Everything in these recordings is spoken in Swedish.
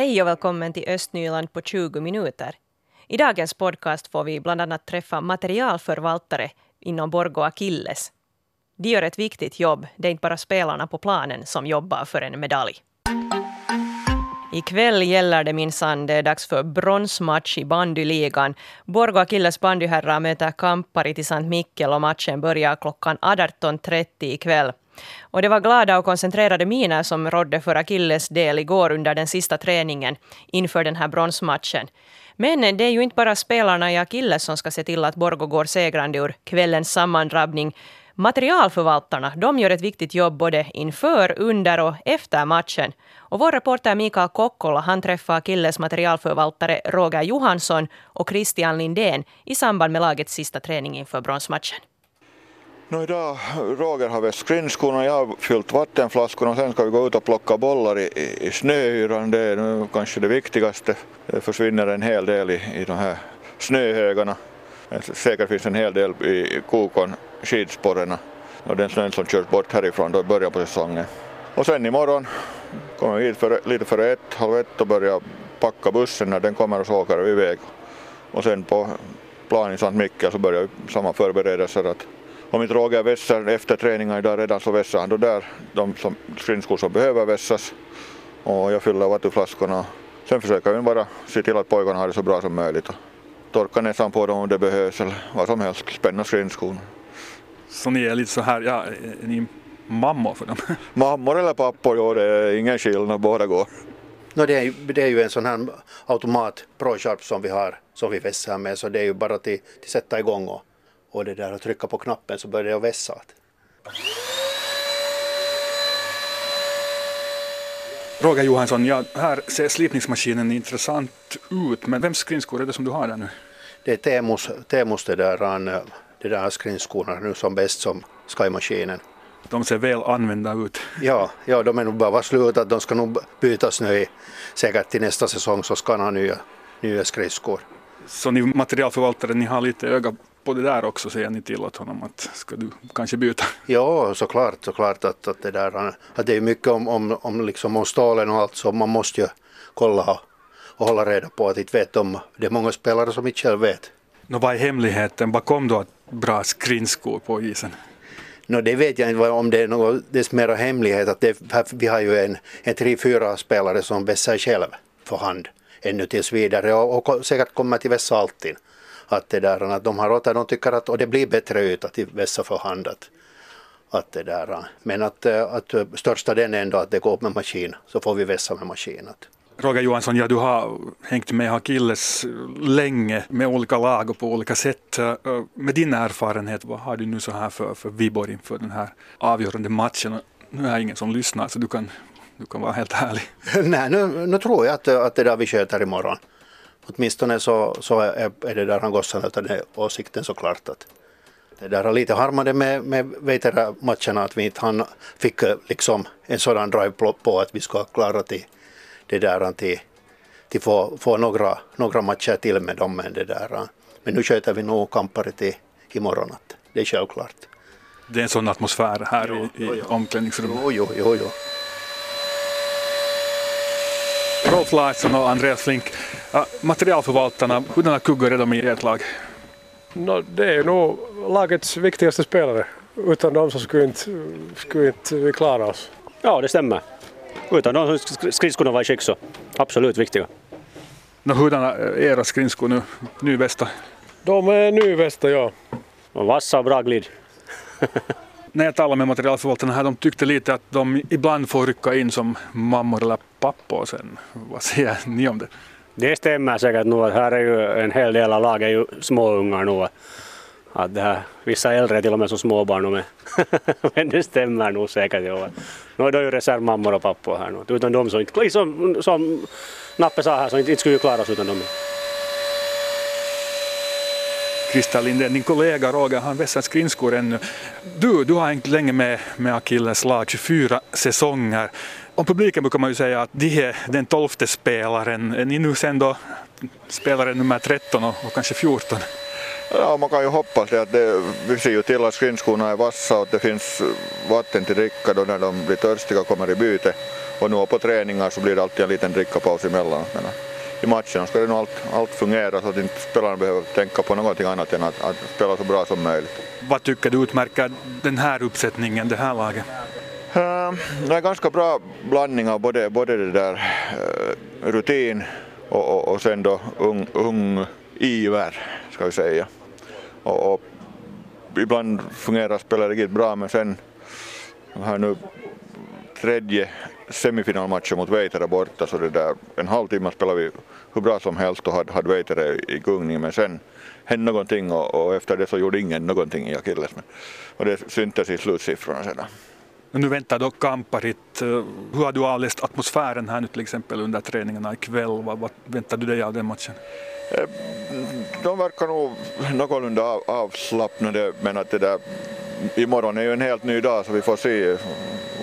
Hej och välkommen till Östnyland på 20 minuter. I dagens podcast får vi bland annat träffa materialförvaltare inom Borgå Akilles. De gör ett viktigt jobb. Det är inte bara spelarna på planen som jobbar för en medalj. Ikväll gäller det minsann. Det är dags för bronsmatch i bandyligan. Borgå Akilles bandyherrar möter Kampari till Sankt Mikkel och matchen börjar klockan 18.30 ikväll. Och det var glada och koncentrerade miner som rådde för Akilles del igår under den sista träningen inför den här bronsmatchen. Men det är ju inte bara spelarna i Akilles som ska se till att Borgå går segrande ur kvällens sammandrabbning. Materialförvaltarna de gör ett viktigt jobb både inför, under och efter matchen. Och vår reporter Mikael Kokkola han träffade Akilles materialförvaltare Roger Johansson och Christian Lindén i samband med lagets sista träning inför bronsmatchen. No, idag, Roger har väst skrinskorna, jag har fyllt vattenflaskorna och sen ska vi gå ut och plocka bollar i, i, snöyran. Det är nu kanske det viktigaste. Det försvinner en hel del i, i de här snöhögarna. Eh, säkert finns en hel del i kokon, skidsporrarna och den snön som körs bort härifrån då i början på säsongen. Och sen imorgon kommer vi hit för, lite före ett, halv ett och börjar packa bussen när den kommer och så åker vi iväg. Och sen på plan i Sankt Mikkel så börjar vi samma förberedelser att om inte Roger vässar efter träningen idag redan så vässar han då där de som, skridskor som behöver vässas. Och jag fyller vattenflaskorna. Sen försöker vi bara se till att pojkarna har det så bra som möjligt. Och torka näsan på dem om det behövs eller vad som helst. Spänna skridskorna. Så ni är lite så här, ja, är ni mammor för dem? Mammor eller pappor, ja det är ingen skillnad, båda går. No, det, är, det är ju en sån här automat ProSharp som vi har, som vi vässar med, så det är ju bara till sätta igång och, och det där att trycka på knappen så börjar det att vässa. Roger Johansson, ja, här ser slipningsmaskinen intressant ut, men vems skridskor är det som du har där nu? Det är Temus, Temus det där, han, det där skridskorna nu som bäst som ska i maskinen. De ser väl använda ut. Ja, ja de är nog bara slutat. De ska nog bytas nu i, säkert till nästa säsong så ska han ha nya, nya skridskor. Så ni materialförvaltare, ni har lite öga på det där också, säger ni till åt honom att ska du kanske byta? Ja, såklart, såklart att, att det där, att det är mycket om, om, om, liksom om stålen och allt så man måste ju kolla och, hålla reda på att inte vet om, det är många spelare som inte själv vet. Nå, vad är hemligheten bakom då att bra skridskor på isen? No, det vet jag inte om det är något dess mera hemlighet att det, vi har ju en, en tre, fyra spelare som vässar själv för hand ännu tills vidare och, och säkert kommer till vässa alltid. Att det där, att de har åter, de tycker att, och det blir bättre ut att vässa för hand. Att, att det där, men att, att största den är ändå att det går med maskin, så får vi vässa med maskin. Att. Roger Johansson, ja, du har hängt med Akilles länge med olika lag och på olika sätt. Med din erfarenhet, vad har du nu så här för, för vibbor inför den här avgörande matchen? Nu är det ingen som lyssnar så du kan, du kan vara helt ärlig. Nej, nu, nu tror jag att, att det där vi sköter imorgon. Åtminstone så, så är, är det där han gossarna av den åsikten såklart att det där har lite harmade med, med Veitera-matcherna att vi inte han fick liksom en sådan drive på att vi ska klara till det där till, till få, få några, några matcher till med dem. Men, det där, men nu sköter vi nog Kampari till imorgon. Att det är självklart. Det är en sån atmosfär här jo, i, i omklädningsrummet. Jo, jo, jo, jo. Rolf Larsson och Andreas Flink, materialförvaltarna, hurdana kuggar är de i ert lag? No, det är nog lagets viktigaste spelare. Utan dem så skulle inte, skulle inte vi klara oss. Ja, det stämmer. Utan de skridskorna var i skick så absolut viktiga. No, hurdana är era skridskor nu, nyvästa? De är nyvästa, ja. Och vassa och bra glid. När jag talade med materialförvaltarna här, de tyckte lite att de ibland får rycka in som mammor eller pappor sen. Vad säger ni om det? Det stämmer säkert nog. att Här är ju en hel del av laget är ju småungar nu. Att det här, vissa äldre till och med som småbarn med. Men det stämmer nog säkert. Ja. Nu är det ju reservmammor och pappor här nu. Utan dem så inte, som, som Nappe sa här, så inte, inte skulle vi klara oss utan dem. Krista Lindén, din kollega Roger, han vässar skridskor ännu. Du, du har hängt länge med, med Akilles lag, 24 säsonger. Om publiken brukar man ju säga att de är den tolfte spelaren. Är ni nu sen då spelare nummer 13 och, och kanske 14? Ja, man kan ju hoppas det att det, vi ser ju till att skridskorna är vassa och att det finns vatten till dricka då när de blir törstiga och kommer i byte. Och nu på träningar så blir det alltid en liten drickapaus emellan. I matcherna ska det nog allt, allt fungera så att inte spelarna behöver tänka på någonting annat än att, att spela så bra som möjligt. Vad tycker du utmärker den här uppsättningen, det här laget? Uh, det är ganska bra blandning av både, både det där uh, rutin och, och, och sen då ung, ung iver, ska vi säga. Och, och ibland fungerar spelet riktigt bra men sen här nu tredje semifinalmatchen mot Veitare borta så det där en halvtimme spelade vi hur bra som helst och hade, hade Veitare i gungning men sen hände någonting och, och, efter det så gjorde ingen någonting i Akilles. Och det syntes i slutsiffrorna sedan. Nu väntar då Kamparit. Eh, hur har du avläst atmosfären här nu till exempel under träningarna ikväll? Vad, vad väntar du dig av den matchen? Eh, de verkar nog någorlunda avslappnade men att det där imorgon är ju en helt ny dag så vi får se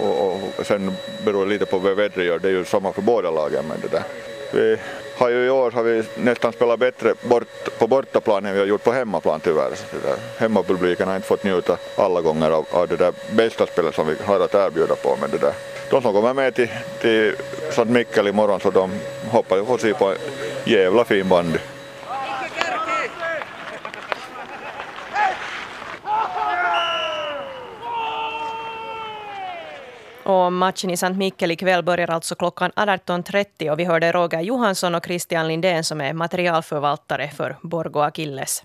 och, och sen beror det lite på vad vädret gör. Det är ju samma för båda lagen men det där. Vi har ju i år har vi nästan spelat bättre bort, på bortaplan än vi har gjort på hemmaplan tyvärr. Så där, hemmapubliken har inte fått njuta alla gånger av, av det där bästa spelet som vi har att erbjuda på. Men det där. De som kommer med till, till St. Mikkel imorgon så de hoppas få se på en jävla fin bandy. Och matchen i Sankt Mikkel ikväll börjar alltså klockan 18.30 och vi hörde Roger Johansson och Christian Lindén som är materialförvaltare för Borgo Akilles.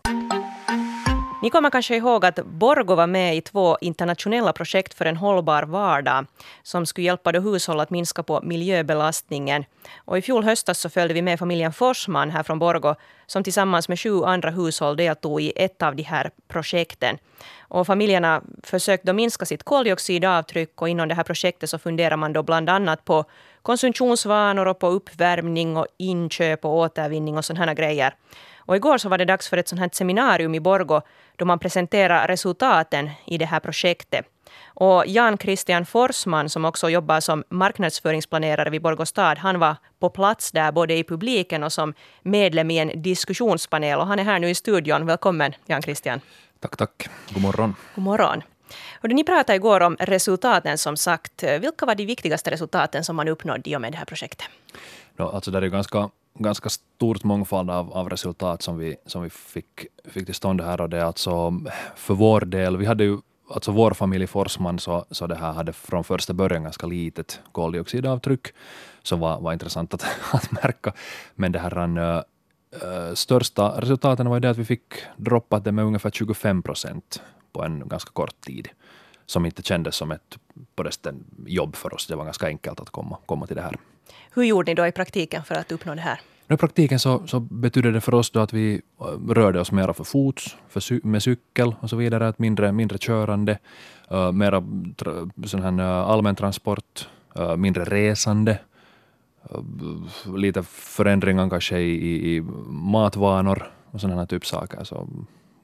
Ni kommer kanske ihåg att Borgo var med i två internationella projekt för en hållbar vardag som skulle hjälpa hushåll att minska på miljöbelastningen. Och I fjol höstas så följde vi med familjen Forsman här från Borgo som tillsammans med sju andra hushåll deltog i ett av de här projekten. Och familjerna försökte då minska sitt koldioxidavtryck och inom det här projektet så funderar man då bland annat på konsumtionsvanor och på uppvärmning och inköp och återvinning och sådana grejer. Och igår så var det dags för ett sånt här seminarium i Borgo då man presenterar resultaten i det här projektet. Och Jan Christian Forsman, som också jobbar som marknadsföringsplanerare vid Borgå stad, han var på plats där både i publiken och som medlem i en diskussionspanel. Och han är här nu i studion. Välkommen, Jan Christian. Tack, tack. God morgon. God morgon. Och ni pratade igår om resultaten som sagt. Vilka var de viktigaste resultaten som man uppnådde i och med det här projektet? No, alltså det är ganska ganska stort mångfald av, av resultat som vi, som vi fick, fick till stånd här. Och det är alltså för vår del, vi hade ju alltså vår familj Forsman så, så det här hade från första början ganska litet koldioxidavtryck, som var, var intressant att, att märka. Men det här uh, största resultaten var ju det att vi fick droppat det med ungefär 25 procent på en ganska kort tid, som inte kändes som ett på jobb för oss. Det var ganska enkelt att komma, komma till det här. Hur gjorde ni då i praktiken för att uppnå det här? I praktiken så, så betyder det för oss då att vi äh, rörde oss mera för fots, för med cykel och så vidare, att mindre, mindre körande, uh, mera sån här uh, allmän transport, uh, mindre resande, uh, lite förändringar kanske i, i, i matvanor och sådana här typ saker. Så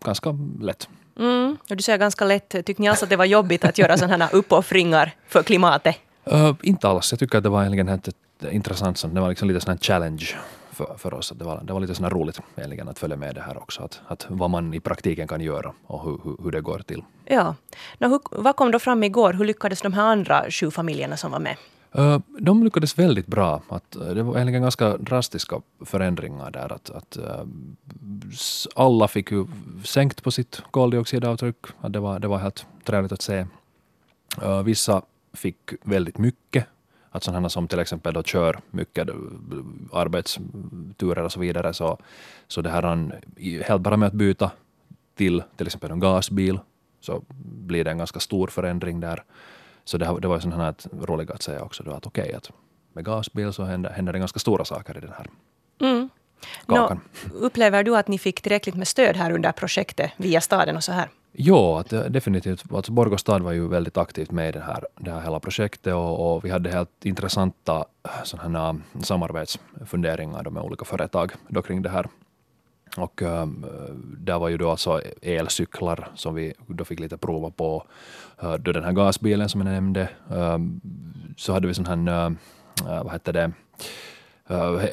ganska lätt. Mm. Och du säger ganska lätt. Tyckte ni alls att det var jobbigt att göra sådana här uppoffringar för klimatet? Uh, inte alls. Jag tycker att det var egentligen ett, ett intressant, det var liksom lite sån challenge för, för oss. Det var, det var lite sån roligt egentligen att följa med det här också. Att, att vad man i praktiken kan göra och hur, hur, hur det går till. Ja. Nå, hur, vad kom då fram igår? Hur lyckades de här andra sju familjerna som var med? Uh, de lyckades väldigt bra. Att, uh, det var egentligen ganska drastiska förändringar där. Att, att uh, alla fick ju sänkt på sitt koldioxidavtryck. Att det, var, det var helt trevligt att se. vissa fick väldigt mycket. Att sådana som till exempel då kör mycket arbetsturer och så vidare. Så, så det här helt bara med att byta till till exempel en gasbil så blir det en ganska stor förändring där. Så det, det var sådana här roligt att säga också då att okej, okay, att med gasbil så händer, händer det ganska stora saker i den här mm. kakan. No, upplever du att ni fick tillräckligt med stöd här under projektet via staden och så här? Ja, att, definitivt. Alltså Borgå stad var ju väldigt aktivt med i det här, det här hela projektet och, och vi hade helt intressanta äh, sådana äh, samarbetsfunderingar med olika företag då kring det här. Och äh, där var ju då alltså elcyklar som vi då fick lite prova på. Äh, då den här gasbilen som jag nämnde, äh, så hade vi sån här, äh, vad hette det,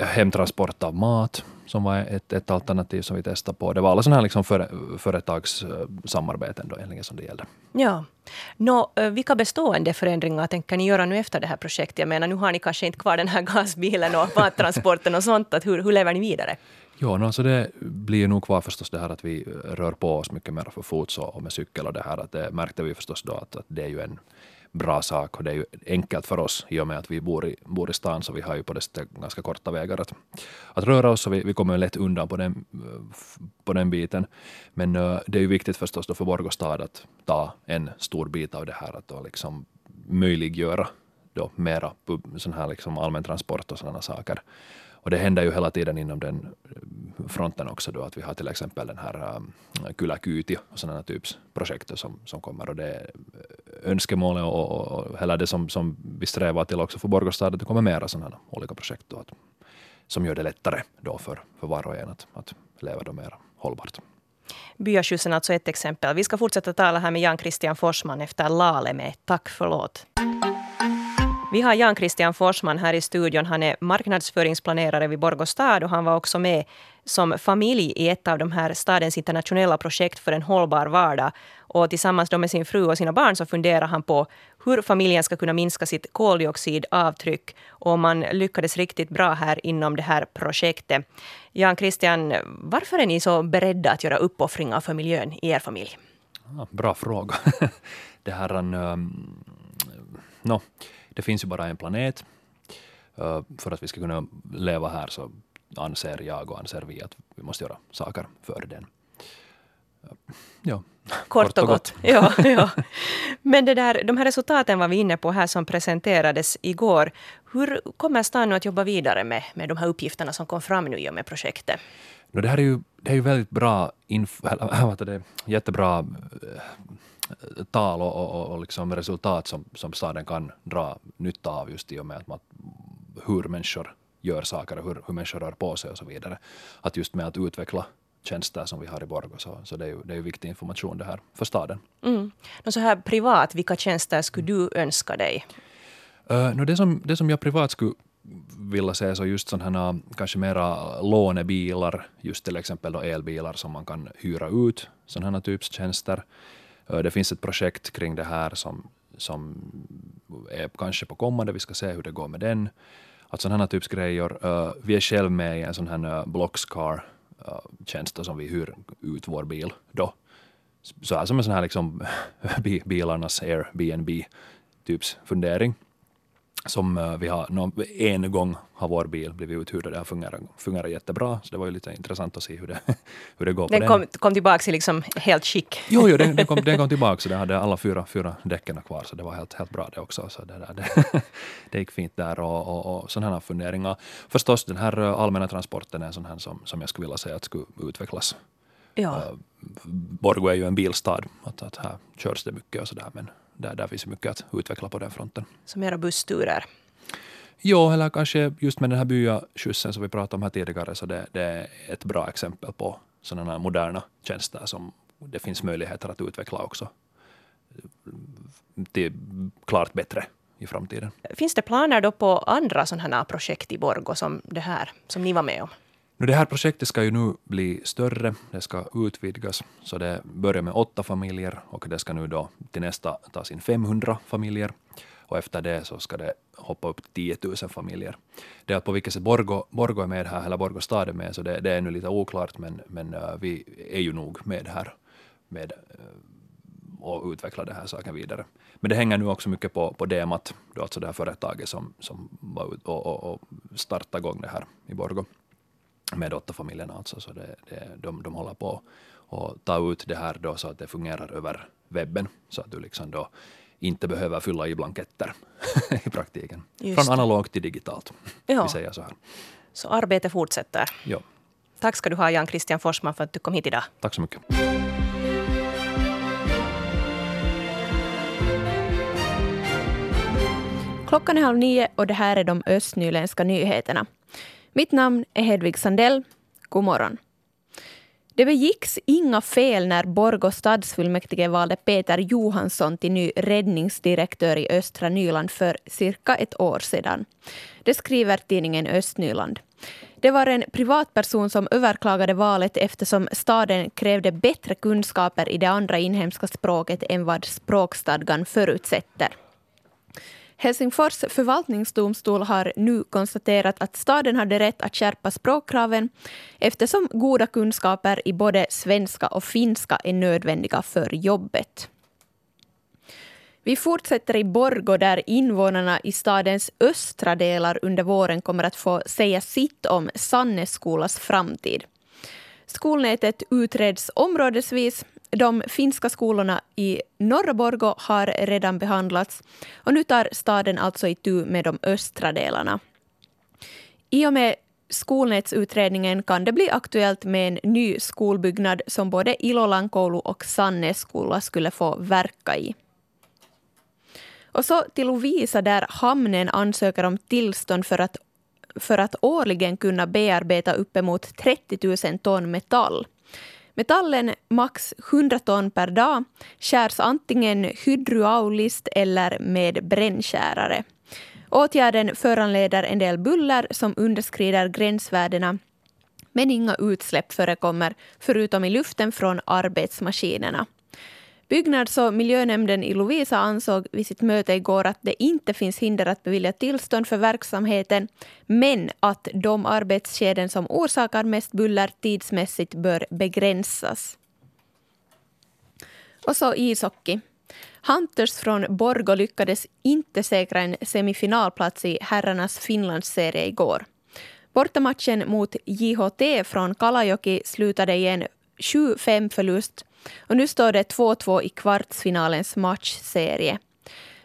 hemtransport av mat som var ett, ett alternativ som vi testade på. Det var alla sådana här liksom före, företagssamarbeten då egentligen som det gällde. Ja. Nå, vilka bestående förändringar tänker ni göra nu efter det här projektet? Jag menar, nu har ni kanske inte kvar den här gasbilen och mattransporten och sånt. Att hur, hur lever ni vidare? Ja, no, så det blir nog kvar förstås det här att vi rör på oss mycket mer för fots och med cykel och det här. Att det märkte vi förstås då att, att det är ju en bra sak och det är ju enkelt för oss i och med att vi bor i, bor i stan så vi har ju på det sättet ganska korta vägar att, att röra oss och vi, vi kommer lätt undan på den, på den biten. Men uh, det är ju viktigt förstås då för Borgå stad att ta en stor bit av det här att då liksom möjliggöra då mera sån här liksom allmän transport och sådana saker. Och det händer ju hela tiden inom den fronten också då att vi har till exempel den här eh, um, Kyläkyyti och sådana typs projekt som, som kommer och det önskemålet och, och, och hela det som, som vi strävar till också för Borgostad att det kommer mera sådana olika projekt då att, som gör det lättare då för, för var och en att, att leva då mer hållbart. Byaskjutsen alltså ett exempel. Vi ska fortsätta tala här med Jan Christian Forsman efter Lale med Tack förlåt. Vi har Jan Christian Forsman här i studion. Han är marknadsföringsplanerare vid Borgå stad och han var också med som familj i ett av de här stadens internationella projekt för en hållbar vardag. Och tillsammans med sin fru och sina barn så funderar han på hur familjen ska kunna minska sitt koldioxidavtryck. Och man lyckades riktigt bra här inom det här projektet. Jan Christian, varför är ni så beredda att göra uppoffringar för miljön i er familj? bra fråga. det här... Eh, um, no det finns ju bara en planet. Uh, för att vi ska kunna leva här så anser jag och anser vi att vi måste göra saker för den. Ja. Kort och gott. ja, ja. Men det där, de här resultaten var vi inne på här som presenterades igår. Hur kommer stan nu att jobba vidare med, med de här uppgifterna som kom fram nu i och med projektet? No, det här är ju, det är ju väldigt bra, inf, det, jättebra eh, tal och, och, och liksom resultat som, som staden kan dra nytta av just i och med att man, hur människor gör saker och hur, hur människor rör på sig och så vidare. Att just med att utveckla tjänster som vi har i Borgå så, så det är ju det är ju viktig information det här för staden. Mm. Och så här privat, vilka tjänster skulle du önska dig? Uh, no, det, som, det som jag privat skulle vilja se så just sådana kanske mera lånebilar, just till exempel då elbilar som man kan hyra ut, sådana typs tjänster. Eh, det finns ett projekt kring det här som, som är kanske på kommande, vi ska se hur det går med den. Att sådana här typs grejer. Eh, vi är själv med i en sån här eh, Blockscar tjänst som vi hyr ut vår bil då. Så här som en sån här liksom bilarnas Airbnb typs fundering som eh, vi har en gång har vår bil blivit uthyrd och det har fungerat, fungerat jättebra. Så det var ju lite intressant att se hur det, hur det går. Den, den kom, kom tillbaka liksom helt skick. Jo, jo den, den, kom, den kom tillbaka så den hade alla fyra, fyra däcken kvar så det var helt, helt bra det också. Så det, där, det, det gick fint där och, och, och sådana här funderingar. Förstås den här eh, allmänna transporten är en sån här som, som jag skulle vilja säga att skulle utvecklas. Ja. Uh, Borgå är ju en bilstad, att, att här körs det mycket och sådär men där, där finns mycket att utveckla på den fronten. Så mera bussturer? Jo, eller kanske just med den här byaskjutsen som vi pratade om här tidigare, så det, det är ett bra exempel på sådana här moderna tjänster som det finns möjligheter att utveckla också till klart bättre i framtiden. Finns det planer då på andra sådana här projekt i Borgå som det här, som ni var med om? Nu, det här projektet ska ju nu bli större, det ska utvidgas, så det börjar med åtta familjer och det ska nu då till nästa tas in 500 familjer och efter det så ska det hoppa upp till 10 000 familjer. Det är på vilket sätt Borgo, Borgo är med här, eller Borgo stad är med, så det, det är nu lite oklart, men, men eh, vi är ju nog med här med eh, och utveckla den här saken vidare. Men det hänger nu också mycket på, på DEMAT, då alltså det här företaget som, som var ut och, och, och startade igång det här i Borgo med åtta familjerna alltså, så det, det, de, de håller på att ta ut det här då så att det fungerar över webben, så att du liksom då inte behöver fylla i blanketter i praktiken. Just Från analogt till digitalt. Ja. Vi säger så här. Så arbetet fortsätter. Ja. Tack ska du ha Jan Christian Forsman för att du kom hit idag. Tack så mycket. Klockan är halv nio och det här är de östnyländska nyheterna. Mitt namn är Hedvig Sandell. God morgon. Det begicks inga fel när Borgå stadsfullmäktige valde Peter Johansson till ny räddningsdirektör i östra Nyland för cirka ett år sedan. Det skriver tidningen Östnyland. Det var en privatperson som överklagade valet eftersom staden krävde bättre kunskaper i det andra inhemska språket än vad språkstadgan förutsätter. Helsingfors förvaltningsdomstol har nu konstaterat att staden hade rätt att skärpa språkkraven eftersom goda kunskaper i både svenska och finska är nödvändiga för jobbet. Vi fortsätter i Borgå där invånarna i stadens östra delar under våren kommer att få säga sitt om Sanneskolas framtid. Skolnätet utreds områdesvis. De finska skolorna i norra Borgå har redan behandlats och nu tar staden alltså itu med de östra delarna. I och med skolnätsutredningen kan det bli aktuellt med en ny skolbyggnad som både Ilolan Koulu och Sanneskola skulle få verka i. Och så till Lovisa där hamnen ansöker om tillstånd för att, för att årligen kunna bearbeta uppemot 30 000 ton metall. Metallen, max 100 ton per dag, skärs antingen hydrauliskt eller med brännskärare. Åtgärden föranleder en del buller som underskrider gränsvärdena men inga utsläpp förekommer förutom i luften från arbetsmaskinerna. Byggnads och miljönämnden i Lovisa ansåg vid sitt möte igår att det inte finns hinder att bevilja tillstånd för verksamheten, men att de arbetsskeden som orsakar mest buller tidsmässigt bör begränsas. Och så ishockey. Hunters från Borgå lyckades inte säkra en semifinalplats i herrarnas Finlandsserie igår. Bortamatchen mot JHT från Kalajoki slutade i en 7-5 förlust och nu står det 2-2 i kvartsfinalens matchserie.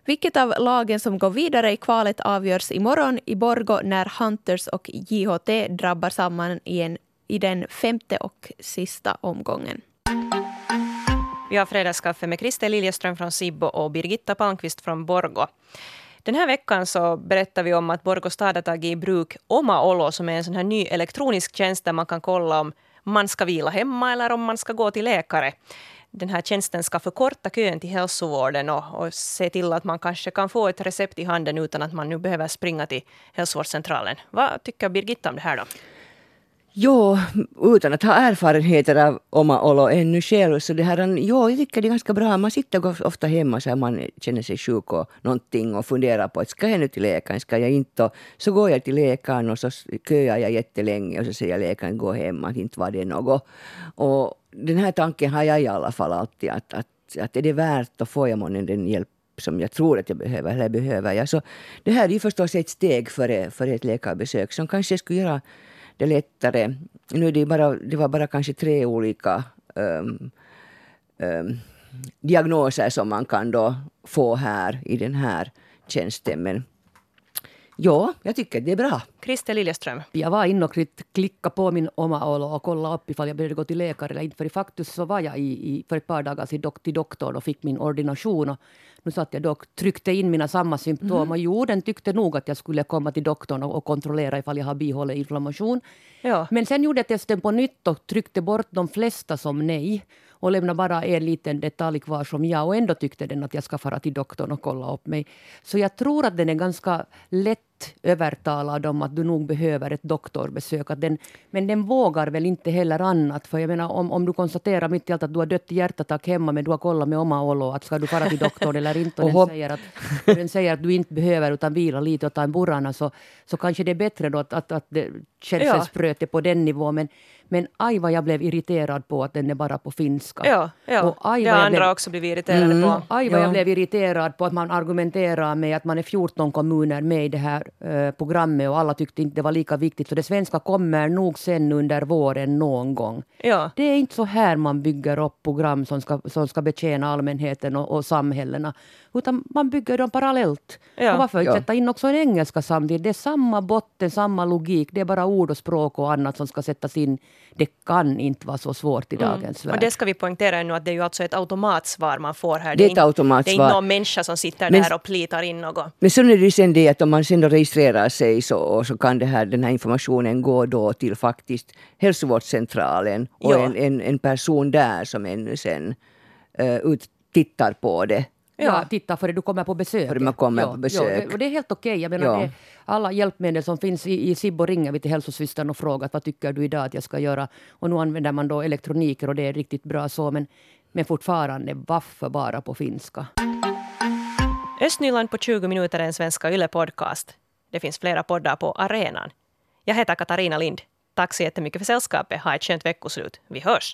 Vilket av lagen som går vidare i kvalet avgörs imorgon i Borgo när Hunters och JHT drabbar samman i, en, i den femte och sista omgången. Vi har fredagskaffe med Christer Liljeström från Sibbo och Birgitta Palmqvist från Borgo. Den här veckan så berättar vi om att Borgå stad har tagit i bruk Oma Olo som är en sån här ny elektronisk tjänst där man kan kolla om man ska vila hemma eller om man ska gå till läkare. Den här tjänsten ska förkorta kön till hälsovården och, och se till att man kanske kan få ett recept i handen utan att man nu behöver springa till hälsovårdscentralen. Vad tycker Birgitta om det här då? Jo, utan att ha erfarenheter av Oma Olo ännu själv, så det här, jo, jag tycker det är ganska bra. Man sitter ofta hemma så man känner sig sjuk och någonting och funderar på att ska jag nu till läkaren, ska jag inte? Så går jag till läkaren och så köar jag jättelänge och så säger läkaren gå hem, att inte var det något. Och den här tanken har jag i alla fall alltid, att, att, att är det värt och får jag månne den hjälp som jag tror att jag behöver, eller behöver jag. Så det här är ju förstås ett steg före, före ett läkarbesök som kanske skulle göra det lättare. Nu är det, bara, det var bara kanske tre olika um, um, diagnoser som man kan då få här i den här tjänsten. Men ja, jag tycker det är bra. Christer Liljeström. Jag var inne och klickade på min Oma-Olo och kollade upp ifall jag behövde gå till läkare eller inte. För i faktiskt så var jag i, i, för ett par dagar sedan till doktorn och fick min ordination. Och nu satt jag dock tryckte in mina samma symptom mm. och jo, den tyckte nog att jag skulle komma till doktorn och, och kontrollera ifall jag har bihållen inflammation. Ja. Men sen gjorde jag testen på nytt och tryckte bort de flesta som nej och lämnade bara en liten detalj kvar som jag och ändå tyckte den att jag ska fara till doktorn och kolla upp mig. Så jag tror att den är ganska lätt övertalad om att du nog behöver ett doktorbesök. Att den, men den vågar väl inte heller annat. För jag menar, om, om du konstaterar mitt i allt att du har dött i hjärtattack hemma men du har kollat med oma olo att ska du fara till doktorn eller inte och den säger, att, den säger att du inte behöver utan vila lite och ta en burrana så, så kanske det är bättre då att, att, att det känns ja. spröt på den nivån. Men, men aj vad jag blev irriterad på att den är bara på finska. Ja, ja. Och aj det har andra blev, också blivit irriterade mm, på. Aj vad ja. jag blev irriterad på att man argumenterar med att man är 14 kommuner med i det här uh, programmet och alla tyckte inte det var lika viktigt. Så det svenska kommer nog sen under våren någon gång. Ja. Det är inte så här man bygger upp program som ska, som ska betjäna allmänheten och, och samhällena. Utan man bygger dem parallellt. Ja. Och varför ja. sätta in också en engelska samtidigt? Det är samma botten, samma logik. Det är bara ord och språk och annat som ska sättas in det kan inte vara så svårt i Mm. dagens värld. Och det ska vi poängtera nu att det är ju alltså ett automatsvar man får här. Det är ett inte- automatsvar. Det är inte någon människa som sitter Men- där och plitar in något. Men sen är det ju sen det att om man sen då registrerar sig så, så kan det här, den här informationen gå då till faktiskt hälsovårdscentralen och Ja. en, en, en person där som ännu sen uh, ut, tittar på det. Ja, titta före du kommer på besök. Före man kommer på besök. Ja, och det är helt okej. Jag menar, Ja. det, alla hjälpmedel som finns i, i Sibbo ringer vi till hälsosystern och frågar vad tycker du idag att jag ska göra. Och nu använder man då elektroniker och det är riktigt bra så. Men, men fortfarande, varför bara på finska? Östnyland på 20 minuter är en svenska Yle-podcast. Det finns flera poddar på arenan. Jag heter Katarina Lind. Tack så jättemycket för sällskapet. Ha ett skönt veckoslut. Vi hörs!